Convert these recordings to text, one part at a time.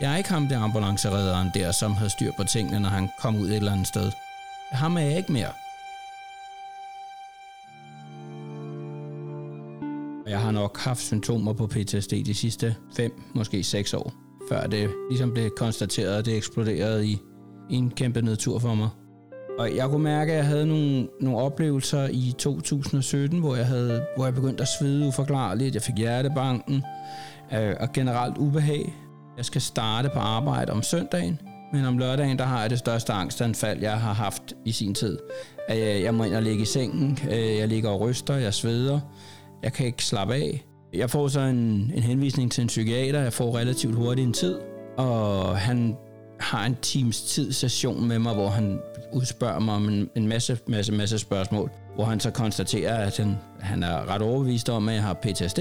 Jeg er ikke ham der ambulanceredderen der, som havde styr på tingene, når han kom ud et eller andet sted. Ham er jeg ikke mere. Jeg har nok haft symptomer på PTSD de sidste 5, måske 6 år, før det ligesom blev konstateret, at det eksploderede i, i en kæmpe nedtur for mig. Og jeg kunne mærke, at jeg havde nogle, nogle oplevelser i 2017, hvor jeg, havde, hvor jeg begyndte at svede uforklarligt. Jeg fik hjertebanken øh, og generelt ubehag. Jeg skal starte på arbejde om søndagen, men om lørdagen, der har jeg det største angstanfald, jeg har haft i sin tid. Jeg må ind og ligge i sengen, øh, jeg ligger og ryster, jeg sveder, jeg kan ikke slappe af. Jeg får så en, en henvisning til en psykiater, jeg får relativt hurtigt en tid, og han har en times tid session med mig, hvor han udspørger mig om en, en masse, masse, masse spørgsmål, hvor han så konstaterer, at han, han er ret overbevist om, at jeg har PTSD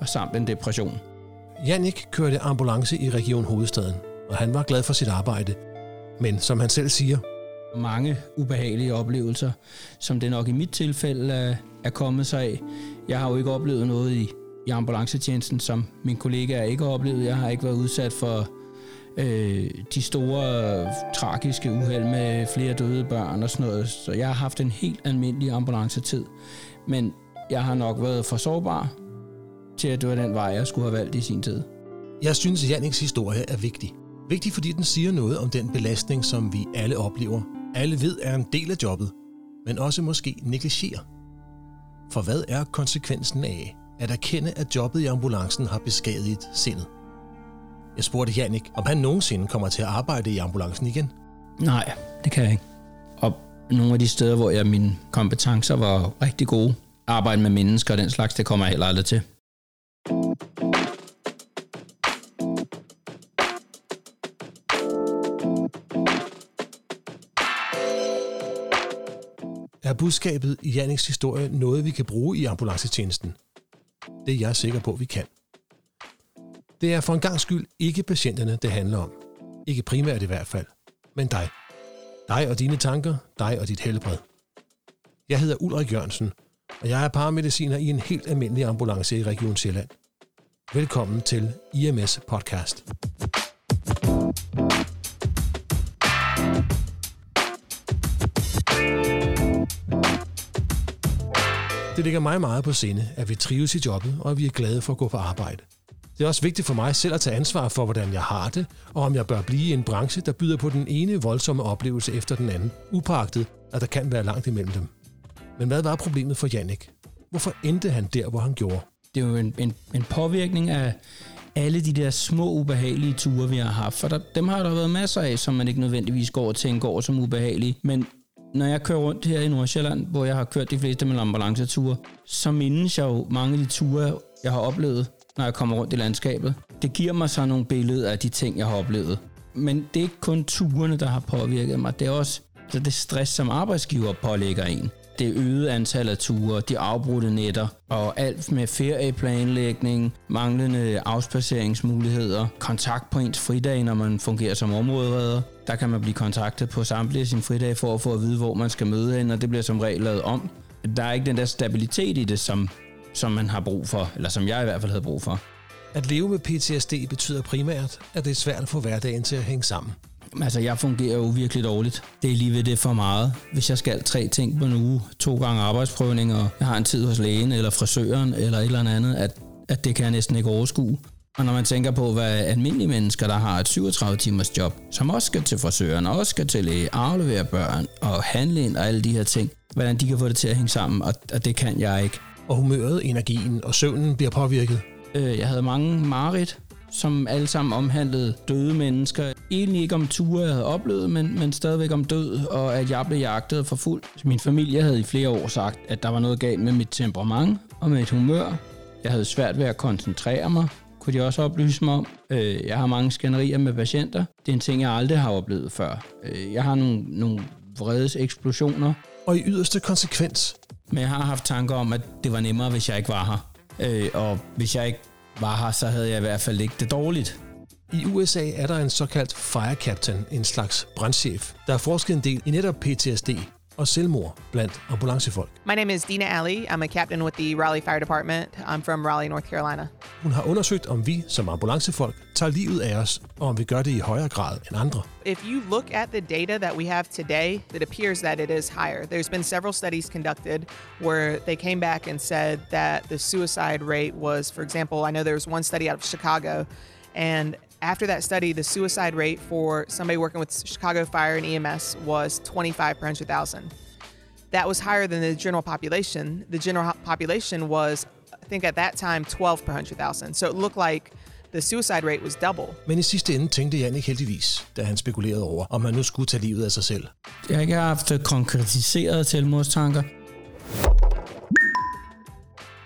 og samt en depression. Jannik kørte ambulance i Region Hovedstaden, og han var glad for sit arbejde. Men som han selv siger, mange ubehagelige oplevelser, som det nok i mit tilfælde øh, er, kommet sig af. Jeg har jo ikke oplevet noget i, i ambulancetjenesten, som min kollega ikke har oplevet. Jeg har ikke været udsat for øh, de store tragiske uheld med flere døde børn og sådan noget. Så jeg har haft en helt almindelig ambulancetid. Men jeg har nok været for sårbar til, at det var den vej, jeg skulle have valgt i sin tid. Jeg synes, at Janniks historie er vigtig. Vigtig, fordi den siger noget om den belastning, som vi alle oplever. Alle ved er en del af jobbet, men også måske negligerer. For hvad er konsekvensen af at erkende, at jobbet i ambulancen har beskadiget sindet? Jeg spurgte Jannik, om han nogensinde kommer til at arbejde i ambulancen igen. Nej, det kan jeg ikke. Og nogle af de steder, hvor jeg mine kompetencer var rigtig gode, arbejde med mennesker og den slags, det kommer jeg heller aldrig til. Er budskabet i Janniks historie noget, vi kan bruge i ambulancetjenesten? Det er jeg sikker på, vi kan. Det er for en gang skyld ikke patienterne, det handler om. Ikke primært i hvert fald, men dig. Dig og dine tanker, dig og dit helbred. Jeg hedder Ulrik Jørgensen, og jeg er paramediciner i en helt almindelig ambulance i Region Sjælland. Velkommen til IMS Podcast. Det ligger mig meget på sinde, at vi trives i jobbet, og at vi er glade for at gå på arbejde. Det er også vigtigt for mig selv at tage ansvar for, hvordan jeg har det, og om jeg bør blive i en branche, der byder på den ene voldsomme oplevelse efter den anden, upagtet, at der kan være langt imellem dem. Men hvad var problemet for Jannik? Hvorfor endte han der, hvor han gjorde? Det er jo en, en, en påvirkning af alle de der små ubehagelige ture, vi har haft. For der, dem har der været masser af, som man ikke nødvendigvis går og tænker over som ubehagelige. Men når jeg kører rundt her i Nordsjælland, hvor jeg har kørt de fleste med ambulanceture, så mindes jeg jo mange af de ture, jeg har oplevet, når jeg kommer rundt i landskabet. Det giver mig så nogle billeder af de ting, jeg har oplevet. Men det er ikke kun turene, der har påvirket mig. Det er også det stress, som arbejdsgiver pålægger en. Det øgede antal af ture, de afbrudte netter, og alt med ferieplanlægning, manglende afspaceringsmuligheder, kontakt på ens fridag, når man fungerer som områderedder. Der kan man blive kontaktet på samtlige sin fridag for at få at vide, hvor man skal møde hen, og det bliver som regel lavet om. Der er ikke den der stabilitet i det, som som man har brug for, eller som jeg i hvert fald havde brug for. At leve med PTSD betyder primært, at det er svært at få hverdagen til at hænge sammen. Altså, jeg fungerer jo virkelig dårligt. Det er lige ved det for meget. Hvis jeg skal tre ting på en uge, to gange arbejdsprøvning, og jeg har en tid hos lægen, eller frisøren, eller et eller andet, at, at det kan jeg næsten ikke overskue. Og når man tænker på, hvad almindelige mennesker, der har et 37-timers job, som også skal til frisøren, og også skal til læge, aflevere børn og handle ind og alle de her ting, hvordan de kan få det til at hænge sammen, og, og det kan jeg ikke og humøret, energien og søvnen bliver påvirket. Øh, jeg havde mange marit, som alle sammen omhandlede døde mennesker. Egentlig ikke om ture, jeg havde oplevet, men, men stadigvæk om død, og at jeg blev jagtet for fuld. Min familie havde i flere år sagt, at der var noget galt med mit temperament og med et humør. Jeg havde svært ved at koncentrere mig, kunne de også oplyse mig om. Øh, jeg har mange skænderier med patienter. Det er en ting, jeg aldrig har oplevet før. Øh, jeg har nogle, nogle vredes eksplosioner. Og i yderste konsekvens, men jeg har haft tanker om, at det var nemmere, hvis jeg ikke var her. Øh, og hvis jeg ikke var her, så havde jeg i hvert fald ikke det dårligt. I USA er der en såkaldt fire captain, en slags brandchef, der har forsket en del i netop PTSD og selvmord blandt ambulancefolk. My name is Dina Alley. I'm a captain with the Raleigh Fire Department. I'm from Raleigh, North Carolina. Hun har undersøgt, om vi som ambulancefolk tager livet af os, og om vi gør det i højere grad end andre. If you look at the data that we have today, it appears that it is higher. There's been several studies conducted where they came back and said that the suicide rate was, for example, I know there was one study out of Chicago, and after that study, the suicide rate for somebody working with Chicago Fire and EMS was 25 per 100,000. That was higher than the general population. The general population was, I think at that time, 12 per 100,000. So it looked like the suicide rate was double. Men i sidste ende tænkte Jannik heldigvis, da han spekulerede over, om han nu skulle tage livet af sig selv. Jeg har ikke haft konkretiseret selvmordstanker.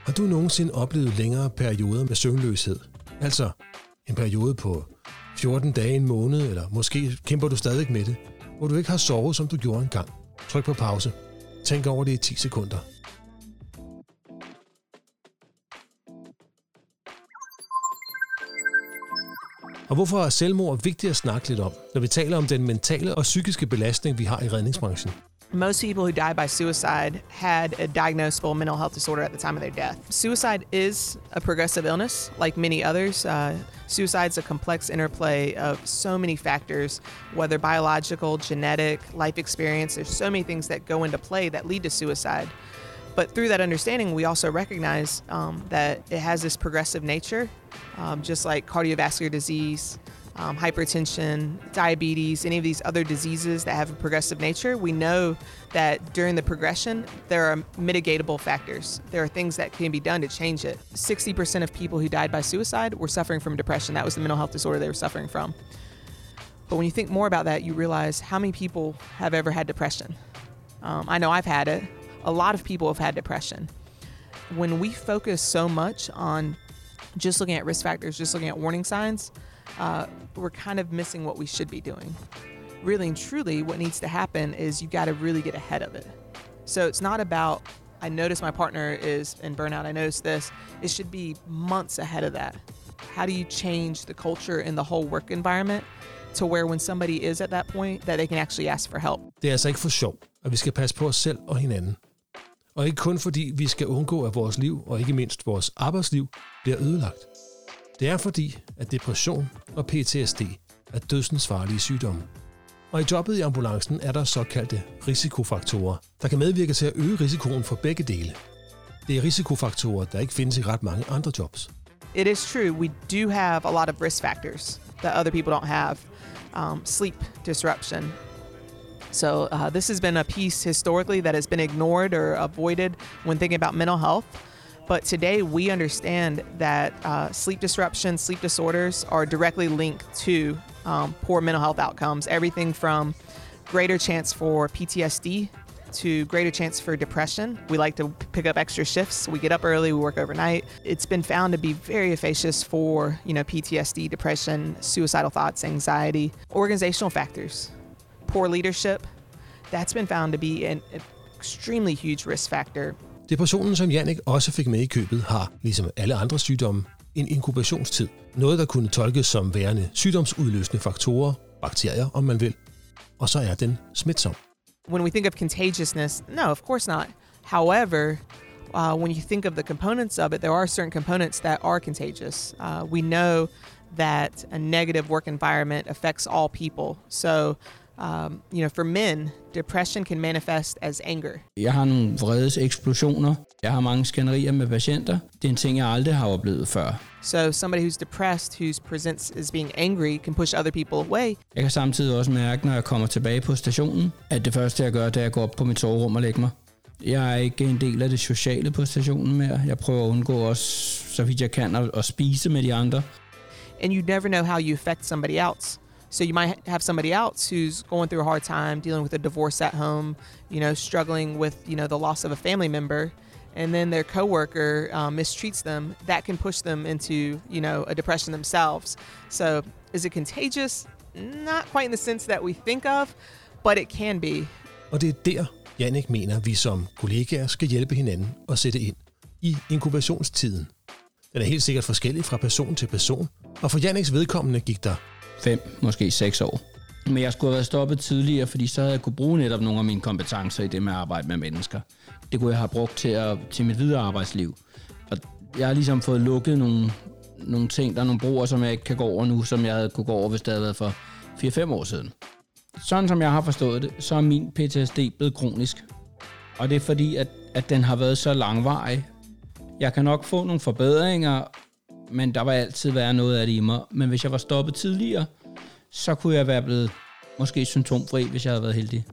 Har du nogensinde oplevet længere perioder med søvnløshed? Altså en periode på 14 dage, en måned, eller måske kæmper du stadig med det, hvor du ikke har sovet, som du gjorde engang. Tryk på pause. Tænk over det i 10 sekunder. Og hvorfor er selvmord vigtigt at snakke lidt om, når vi taler om den mentale og psykiske belastning, vi har i redningsbranchen? Most people who die by suicide had a diagnosable mental health disorder at the time of their death. Suicide is a progressive illness, like many others. Uh, suicide's a complex interplay of so many factors, whether biological, genetic, life experience. There's so many things that go into play that lead to suicide. But through that understanding, we also recognize um, that it has this progressive nature, um, just like cardiovascular disease, um, hypertension, diabetes, any of these other diseases that have a progressive nature, we know that during the progression, there are mitigatable factors. There are things that can be done to change it. 60% of people who died by suicide were suffering from depression. That was the mental health disorder they were suffering from. But when you think more about that, you realize how many people have ever had depression. Um, I know I've had it. A lot of people have had depression. When we focus so much on just looking at risk factors, just looking at warning signs, uh, we're kind of missing what we should be doing. Really and truly, what needs to happen is you've got to really get ahead of it. So it's not about, I notice my partner is in burnout, I notice this. It should be months ahead of that. How do you change the culture in the whole work environment to where when somebody is at that point, that they can actually ask for help? Det er altså ikke for sjov, at vi skal passe på os selv og hinanden. Og ikke kun fordi vi skal undgå, at vores liv og ikke mindst vores arbejdsliv bliver ødelagt. Det er fordi, at depression og PTSD er dødsensfarlige sygdomme. Og i jobbet i ambulancen er der såkaldte risikofaktorer, der kan medvirke til at øge risikoen for begge dele. Det er risikofaktorer, der ikke findes i ret mange andre jobs. It is true, we do have a lot of risk factors that other people don't have. Um, sleep disruption. So, uh, this has been a piece historically that has been ignored or avoided when thinking about mental health. But today we understand that uh, sleep disruption, sleep disorders are directly linked to um, poor mental health outcomes. Everything from greater chance for PTSD to greater chance for depression. We like to pick up extra shifts. We get up early, we work overnight. It's been found to be very efficacious for, you know, PTSD, depression, suicidal thoughts, anxiety, organizational factors, poor leadership. That's been found to be an extremely huge risk factor Depressionen, som Jannik også fik med i købet, har, ligesom alle andre sygdomme, en inkubationstid. Noget, der kunne tolkes som værende sygdomsudløsende faktorer, bakterier om man vil, og så er den smitsom. When we think of contagiousness, no, of course not. However, uh, when you think of the components of it, there are certain components that are contagious. Uh, we know that a negative work environment affects all people. So Um, you know, for men, depression can manifest as anger. Jeg har nogle vredes eksplosioner. Jeg har mange skænderier med patienter. Det er en ting, jeg aldrig har oplevet før. So somebody who's depressed, who presents as being angry, can push other people away. Jeg kan samtidig også mærke, når jeg kommer tilbage på stationen, at det første, jeg gør, det er at gå op på mit soverum og lægge mig. Jeg er ikke en del af det sociale på stationen mere. Jeg prøver at undgå også, så vidt jeg kan, at, at spise med de andre. And you never know how you affect somebody else. So you might have somebody else who's going through a hard time, dealing with a divorce at home, you know, struggling with you know the loss of a family member, and then their coworker um, mistreats them. That can push them into you know a depression themselves. So is it contagious? Not quite in the sense that we think of, but it can be. Og det er der, Jannik mener, vi som kollegaer skal hjælpe hinanden og sætte ind i inkubationstiden. Den er helt sikkert forskellig fra person til person, og for Janniks vedkommende gik der fem, måske seks år, Men jeg skulle have været stoppet tidligere, fordi så havde jeg kunne bruge netop nogle af mine kompetencer i det med at arbejde med mennesker. Det kunne jeg have brugt til, at, til mit videre arbejdsliv. Og jeg har ligesom fået lukket nogle, nogle ting, der er nogle broer, som jeg ikke kan gå over nu, som jeg havde kunne gå over, hvis det havde været for 4-5 år siden. Sådan som jeg har forstået det, så er min PTSD blevet kronisk. Og det er fordi, at, at den har været så langvarig. Jeg kan nok få nogle forbedringer, men der var altid være noget af det i mig. Men hvis jeg var stoppet tidligere, så kunne jeg være blevet måske symptomfri, hvis jeg havde været heldig.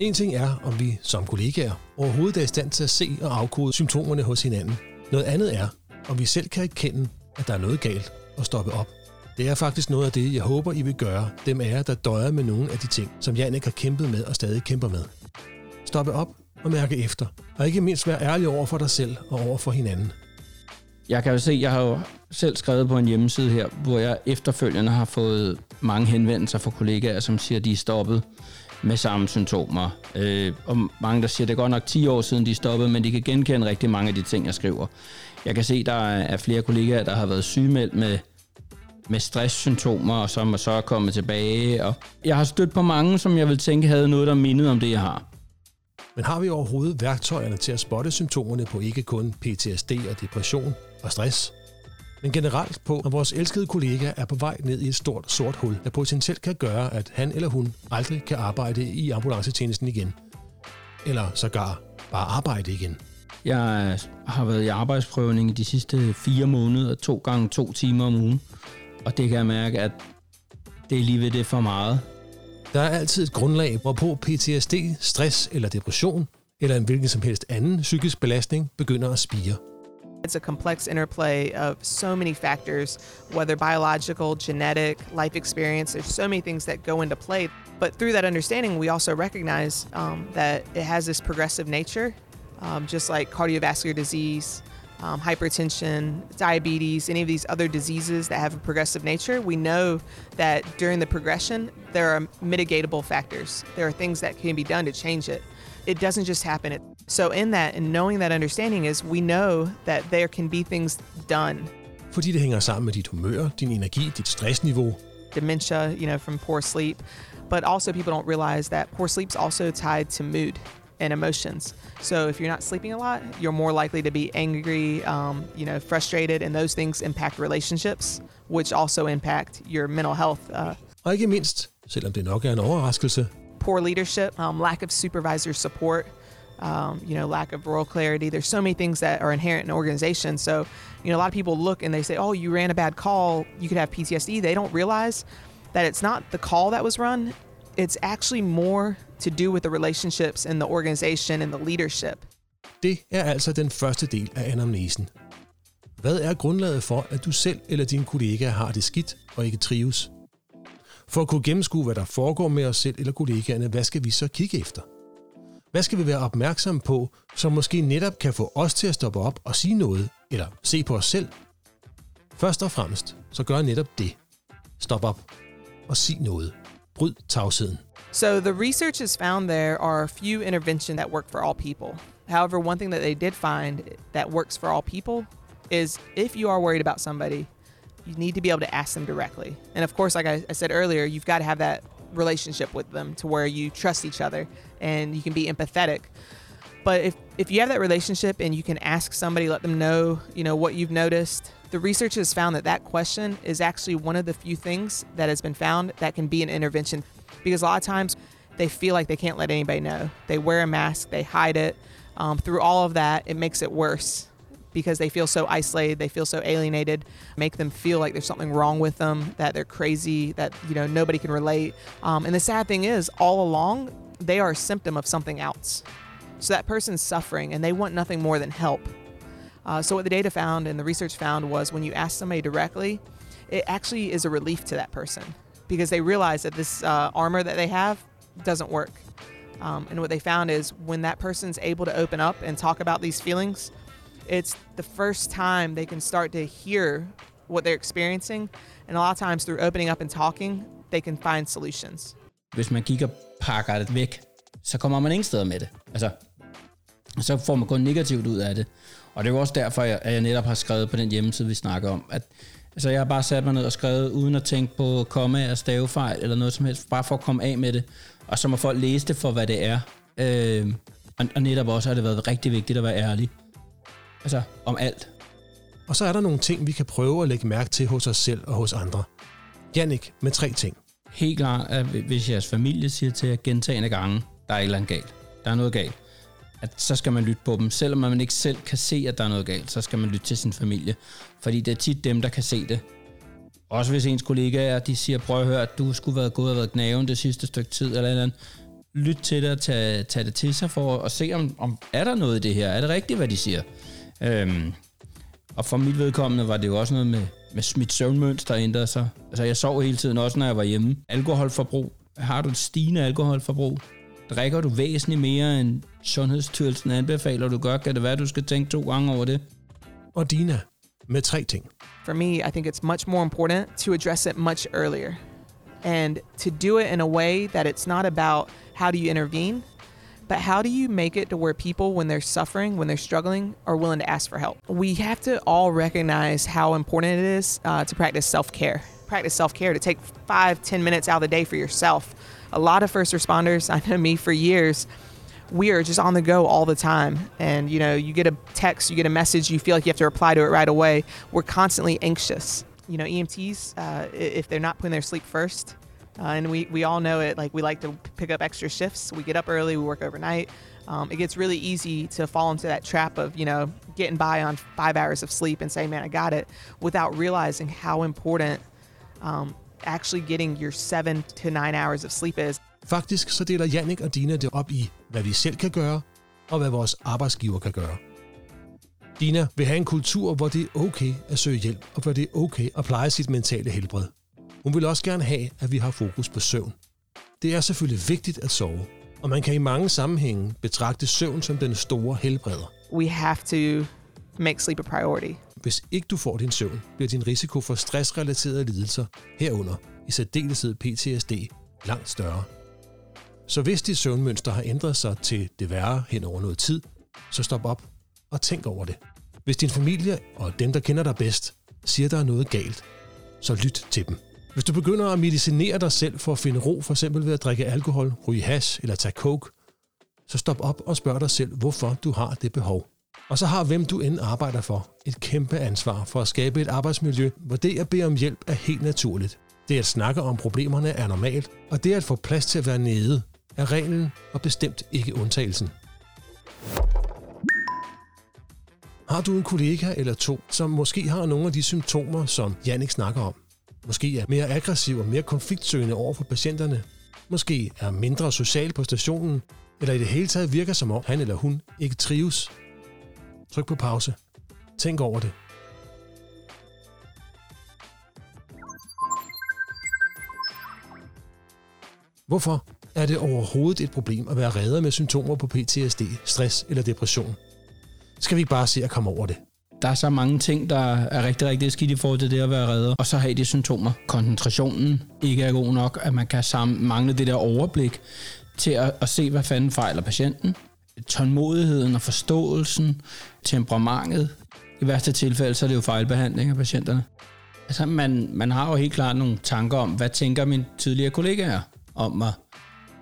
En ting er, om vi som kollegaer overhovedet er i stand til at se og afkode symptomerne hos hinanden. Noget andet er, om vi selv kan erkende, at der er noget galt og stoppe op. Det er faktisk noget af det, jeg håber, I vil gøre, dem af jer, der døjer med nogle af de ting, som Janik har kæmpet med og stadig kæmper med. Stoppe op og mærke efter, og ikke mindst være ærlig over for dig selv og over for hinanden. Jeg kan jo se, jeg har jo selv skrevet på en hjemmeside her, hvor jeg efterfølgende har fået mange henvendelser fra kollegaer, som siger, at de er stoppet med samme symptomer. Øh, og mange, der siger, at det er godt nok 10 år siden, de er stoppet, men de kan genkende rigtig mange af de ting, jeg skriver. Jeg kan se, at der er flere kollegaer, der har været sygemeldt med, med stresssymptomer, og som så er kommet tilbage. Og jeg har stødt på mange, som jeg vil tænke havde noget, der mindede om det, jeg har. Men har vi overhovedet værktøjerne til at spotte symptomerne på ikke kun PTSD og depression og stress, men generelt på, at vores elskede kollega er på vej ned i et stort sort hul, der potentielt kan gøre, at han eller hun aldrig kan arbejde i ambulancetjenesten igen. Eller sågar bare arbejde igen. Jeg har været i arbejdsprøvning i de sidste fire måneder, to gange to timer om ugen. Og det kan jeg mærke, at det er lige ved det for meget. Der er altid et grundlag, hvorpå PTSD, stress eller depression, eller en hvilken som helst anden psykisk belastning begynder at spire. It's a complex interplay of so many factors, whether biological, genetic, life experience. There's so many things that go into play. But through that understanding, we also recognize um, that it has this progressive nature, um, just like cardiovascular disease, um, hypertension, diabetes, any of these other diseases that have a progressive nature, we know that during the progression, there are mitigatable factors. There are things that can be done to change it. It doesn't just happen. So, in that and knowing that understanding is we know that there can be things done. Fordi det hænger sammen med dit humør, din energi, dit stressniveau. Dementia, you know, from poor sleep. But also, people don't realize that poor sleep's also tied to mood and emotions. So if you're not sleeping a lot, you're more likely to be angry, um, you know, frustrated, and those things impact relationships, which also impact your mental health. Uh, Og ikke mindst, selvom det nok er en overraskelse, poor leadership, um, lack of supervisor support, um, you know, lack of role clarity. There's so many things that are inherent in organization. So, you know, a lot of people look and they say, "Oh, you ran a bad call. You could have PTSD." They don't realize that it's not the call that was run. It's actually more to do with the relationships and the organization and the leadership. Det er altså den første del af anamnesen. Hvad er grundlaget for, at du selv eller dine kollegaer har det skidt og ikke trives? For at kunne gennemskue, hvad der foregår med os selv eller kollegaerne, hvad skal vi så kigge efter? Hvad skal vi være opmærksom på, som måske netop kan få os til at stoppe op og sige noget, eller se på os selv? Først og fremmest, så gør netop det. Stop op og sig noget. Bryd tavsheden. So the research has found there are a few interventions that work for all people. However, one thing that they did find that works for all people is if you are worried about somebody, you need to be able to ask them directly. And of course, like I, I said earlier, you've got to have that relationship with them to where you trust each other and you can be empathetic. But if, if you have that relationship and you can ask somebody, let them know, you know, what you've noticed, the research has found that that question is actually one of the few things that has been found that can be an intervention because a lot of times they feel like they can't let anybody know. They wear a mask, they hide it. Um, through all of that, it makes it worse because they feel so isolated, they feel so alienated, make them feel like there's something wrong with them, that they're crazy, that you know nobody can relate. Um, and the sad thing is, all along, they are a symptom of something else. So that person's suffering, and they want nothing more than help. Uh, so what the data found and the research found was when you ask somebody directly, it actually is a relief to that person because they realize that this uh, armor that they have doesn't work. Um, and what they found is when that person's able to open up and talk about these feelings, it's the first time they can start to hear what they're experiencing. And a lot of times through opening up and talking, they can find solutions. Hvis man kigger pakker det væk, så kommer man ingen steder med det. Altså, så får man kun negativt ud af det. Og det er jo også derfor, at jeg netop har skrevet på den hjemmeside, vi snakker om, at Altså, jeg har bare sat mig ned og skrevet, uden at tænke på komme og stavefejl eller noget som helst, bare for at komme af med det. Og så må folk læse det for, hvad det er. Øh, og, og netop også har det været rigtig vigtigt at være ærlig. Altså, om alt. Og så er der nogle ting, vi kan prøve at lægge mærke til hos os selv og hos andre. Jannik med tre ting. Helt klart, at hvis jeres familie siger til jer gentagende gange, der er et eller andet galt, der er noget galt, at så skal man lytte på dem. Selvom man ikke selv kan se, at der er noget galt, så skal man lytte til sin familie. Fordi det er tit dem, der kan se det. Også hvis ens kollegaer, de siger, prøv at høre, at du skulle være gået og været gnaven det sidste stykke tid, eller eller andet. Lyt til det og tag, tag det til sig for at se, om, om er der noget i det her? Er det rigtigt, hvad de siger? Øhm, og for mit vedkommende var det jo også noget med, med mit søvnmønster ændrede sig. Altså jeg sov hele tiden, også når jeg var hjemme. Alkoholforbrug. Har du et stigende alkoholforbrug? Drikker du væsentligt mere, end Sundhedsstyrelsen anbefaler, du gør? Kan det være, du skal tænke to gange over det? Og Dina med tre ting. For me, I think it's much more important to address it much earlier and to do it in a way that it's not about how do you intervene, but how do you make it to where people, when they're suffering, when they're struggling, are willing to ask for help? We have to all recognize how important it is uh, to practice self care. Practice self care, to take five, ten minutes out of the day for yourself. A lot of first responders, I know me for years, we are just on the go all the time. And, you know, you get a text, you get a message, you feel like you have to reply to it right away. We're constantly anxious. You know, EMTs, uh, if they're not putting their sleep first, uh, and we, we all know it, like we like to pick up extra shifts. We get up early, we work overnight. Um, it gets really easy to fall into that trap of, you know, getting by on five hours of sleep and saying, man, I got it, without realizing how important um, actually getting your seven to nine hours of sleep is. Faktisk så deler Jannik og Dina det op i, hvad vi selv kan gøre, og hvad vores arbejdsgiver kan gøre. Dina vil have en kultur, hvor det er okay at søge hjælp, og hvor det er okay at pleje sit mentale helbred. Hun vil også gerne have, at vi har fokus på søvn. Det er selvfølgelig vigtigt at sove, og man kan i mange sammenhænge betragte søvn som den store helbreder. We have to make sleep a priority. Hvis ikke du får din søvn, bliver din risiko for stressrelaterede lidelser herunder i særdeleshed PTSD langt større. Så hvis dit søvnmønster har ændret sig til det værre hen over noget tid, så stop op og tænk over det. Hvis din familie og dem, der kender dig bedst, siger, der er noget galt, så lyt til dem. Hvis du begynder at medicinere dig selv for at finde ro, for eksempel ved at drikke alkohol, ryge hash eller tage coke, så stop op og spørg dig selv, hvorfor du har det behov. Og så har hvem du end arbejder for et kæmpe ansvar for at skabe et arbejdsmiljø, hvor det at bede om hjælp er helt naturligt. Det at snakke om problemerne er normalt, og det at få plads til at være nede er reglen og bestemt ikke undtagelsen. Har du en kollega eller to, som måske har nogle af de symptomer, som Jannik snakker om? Måske er mere aggressiv og mere konfliktsøgende over for patienterne. Måske er mindre social på stationen, eller i det hele taget virker som om han eller hun ikke trives. Tryk på pause. Tænk over det. Hvorfor er det overhovedet et problem at være redder med symptomer på PTSD, stress eller depression? Skal vi ikke bare se at komme over det? Der er så mange ting, der er rigtig, rigtig skidt i forhold til det at være redder. Og så har de symptomer. Koncentrationen ikke er god nok, at man kan sammen mangle det der overblik til at, at se, hvad fanden fejler patienten. Tålmodigheden og forståelsen, temperamentet. I værste tilfælde, så er det jo fejlbehandling af patienterne. Altså, man, man har jo helt klart nogle tanker om, hvad tænker min tidligere kollegaer om mig?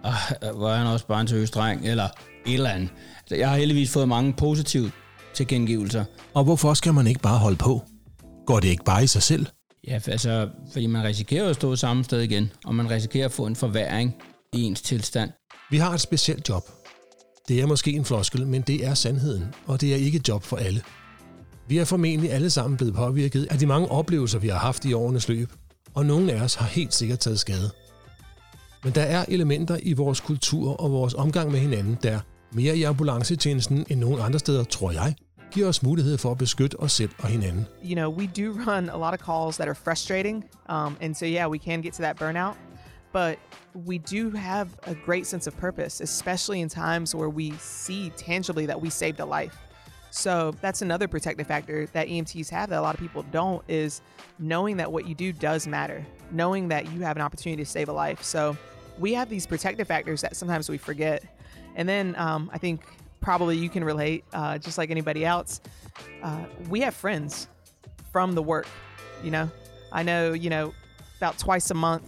Og, ah, hvor er han også bare en tøsdreng, eller et eller andet. Altså, jeg har heldigvis fået mange positive tilkendegivelser. Og hvorfor skal man ikke bare holde på? Går det ikke bare i sig selv? Ja, altså, fordi man risikerer at stå samme sted igen, og man risikerer at få en forværing i ens tilstand. Vi har et specielt job. Det er måske en floskel, men det er sandheden, og det er ikke et job for alle. Vi er formentlig alle sammen blevet påvirket af de mange oplevelser, vi har haft i årenes løb, og nogle af os har helt sikkert taget skade. Men der er elementer i vores kultur og vores omgang med hinanden, der mere i ambulancetjenesten end nogen andre steder, tror jeg, giver os mulighed for at beskytte os selv og hinanden. You know, we do run a lot of calls that are frustrating. Um, and so, yeah, we can get to that burnout. But we do have a great sense of purpose, especially in times where we see tangibly that we saved a life. So that's another protective factor that EMTs have that a lot of people don't is knowing that what you do does matter, knowing that you have an opportunity to save a life. So we have these protective factors that sometimes we forget. And then um, I think probably you can relate, uh, just like anybody else. Uh, we have friends from the work, you know. I know, you know, about twice a month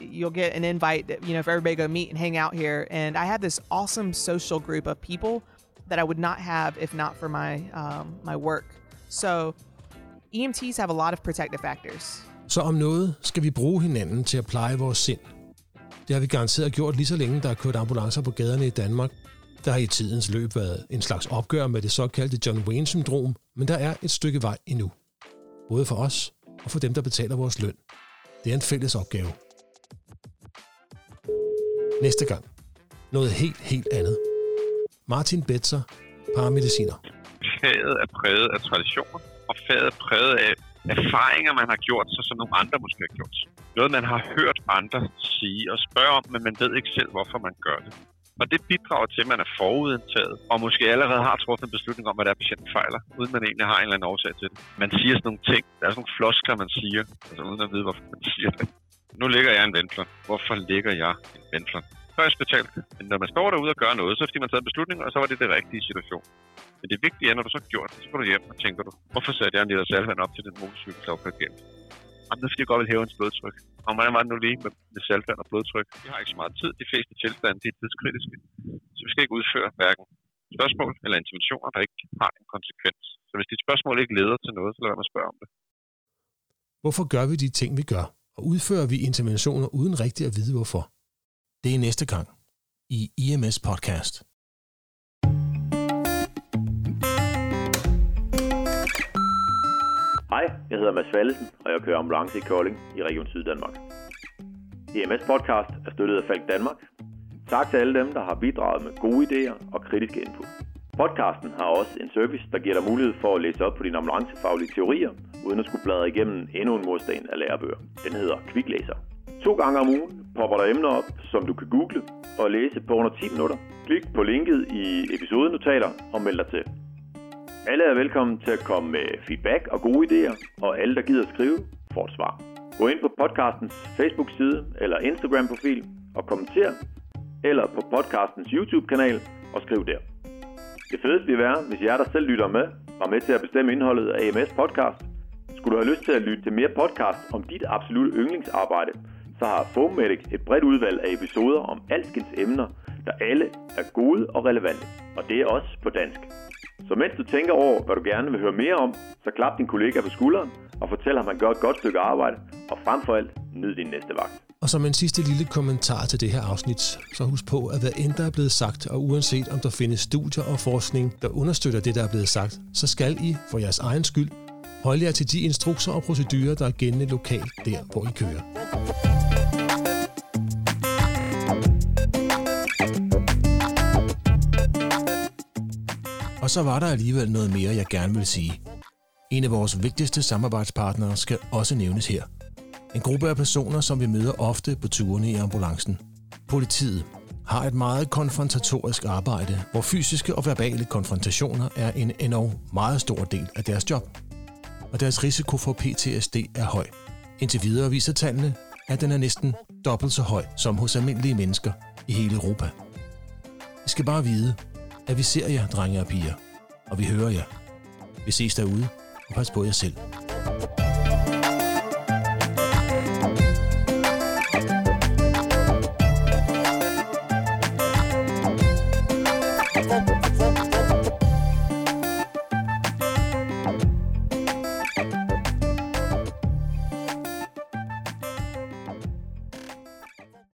you'll get an invite, that, you know, for everybody go meet and hang out here. And I have this awesome social group of people that I would not have if not for my um, my work. So EMTs have a lot of protective factors. Så om noget skal vi bruge hinanden til at pleje vores sind. Det har vi garanteret gjort lige så længe, der er kørt ambulancer på gaderne i Danmark. Der har i tidens løb været en slags opgør med det såkaldte John Wayne-syndrom, men der er et stykke vej endnu. Både for os og for dem, der betaler vores løn. Det er en fælles opgave. Næste gang. Noget helt, helt andet. Martin Betzer, paramediciner. Faget er præget af traditioner, og faget er præget af erfaringer, man har gjort sig, som nogle andre måske har gjort. Noget, man har hørt andre sige og spørge om, men man ved ikke selv, hvorfor man gør det. Og det bidrager til, at man er forudindtaget, og måske allerede har truffet en beslutning om, hvad der er, patienten fejler, uden man egentlig har en eller anden årsag til det. Man siger sådan nogle ting, der er sådan nogle floskler, man siger, altså uden at vide, hvorfor man siger det. Nu ligger jeg en ventler. Hvorfor ligger jeg en ventler? Så er jeg. Men når man står derude og gør noget, så er det fordi man taget en beslutning, og så var det det rigtige situation. Men det vigtige er, når du så har gjort det, så går du hjem og tænker du, hvorfor satte jeg en liter salvand op til den motorcykel, der var? Jamen, nu skal jeg godt vil hæve ens blodtryk. Og hvordan var det nu lige med, med saltvand og blodtryk? Vi har ikke så meget tid. De fleste tilstande de er tidskritiske. Så vi skal ikke udføre hverken spørgsmål eller interventioner, der ikke har en konsekvens. Så hvis dit spørgsmål ikke leder til noget, så lad mig spørge om det. Hvorfor gør vi de ting, vi gør? Og udfører vi interventioner uden rigtigt at vide hvorfor? Det er næste gang i IMS Podcast. Hej, jeg hedder Mads Fallesen, og jeg kører ambulance i Kolding i Region Syddanmark. EMS Podcast er støttet af Falk Danmark. Tak til alle dem, der har bidraget med gode idéer og kritiske input. Podcasten har også en service, der giver dig mulighed for at læse op på dine ambulancefaglige teorier, uden at skulle bladre igennem endnu en mursten af lærebøger. Den hedder Kviklæser. To gange om ugen popper der emner op, som du kan google og læse på under 10 minutter. Klik på linket i episodenotater og meld dig til. Alle er velkommen til at komme med feedback og gode idéer, og alle, der gider skrive, får et svar. Gå ind på podcastens Facebook-side eller Instagram-profil og kommenter, eller på podcastens YouTube-kanal og skriv der. Det fedeste vil være, hvis jer, der selv lytter med, var med til at bestemme indholdet af AMS podcast. Skulle du have lyst til at lytte til mere podcast om dit absolutte yndlingsarbejde, så har Foamedic et bredt udvalg af episoder om alskens emner, der alle er gode og relevante. Og det er også på dansk. Så mens du tænker over, hvad du gerne vil høre mere om, så klap din kollega på skulderen og fortæl ham, at han gør et godt stykke arbejde, og frem for alt, nyd din næste vagt. Og som en sidste lille kommentar til det her afsnit, så husk på, at hvad end der er blevet sagt, og uanset om der findes studier og forskning, der understøtter det, der er blevet sagt, så skal I, for jeres egen skyld, holde jer til de instrukser og procedurer, der er gældende lokalt der, hvor I kører. Og så var der alligevel noget mere, jeg gerne vil sige. En af vores vigtigste samarbejdspartnere skal også nævnes her. En gruppe af personer, som vi møder ofte på turene i ambulancen. Politiet har et meget konfrontatorisk arbejde, hvor fysiske og verbale konfrontationer er en enorm meget stor del af deres job. Og deres risiko for PTSD er høj. Indtil videre viser tallene, at den er næsten dobbelt så høj som hos almindelige mennesker i hele Europa. I skal bare vide, at vi ser jer, drenge og piger, og vi hører jer. Vi ses derude, og pas på jer selv.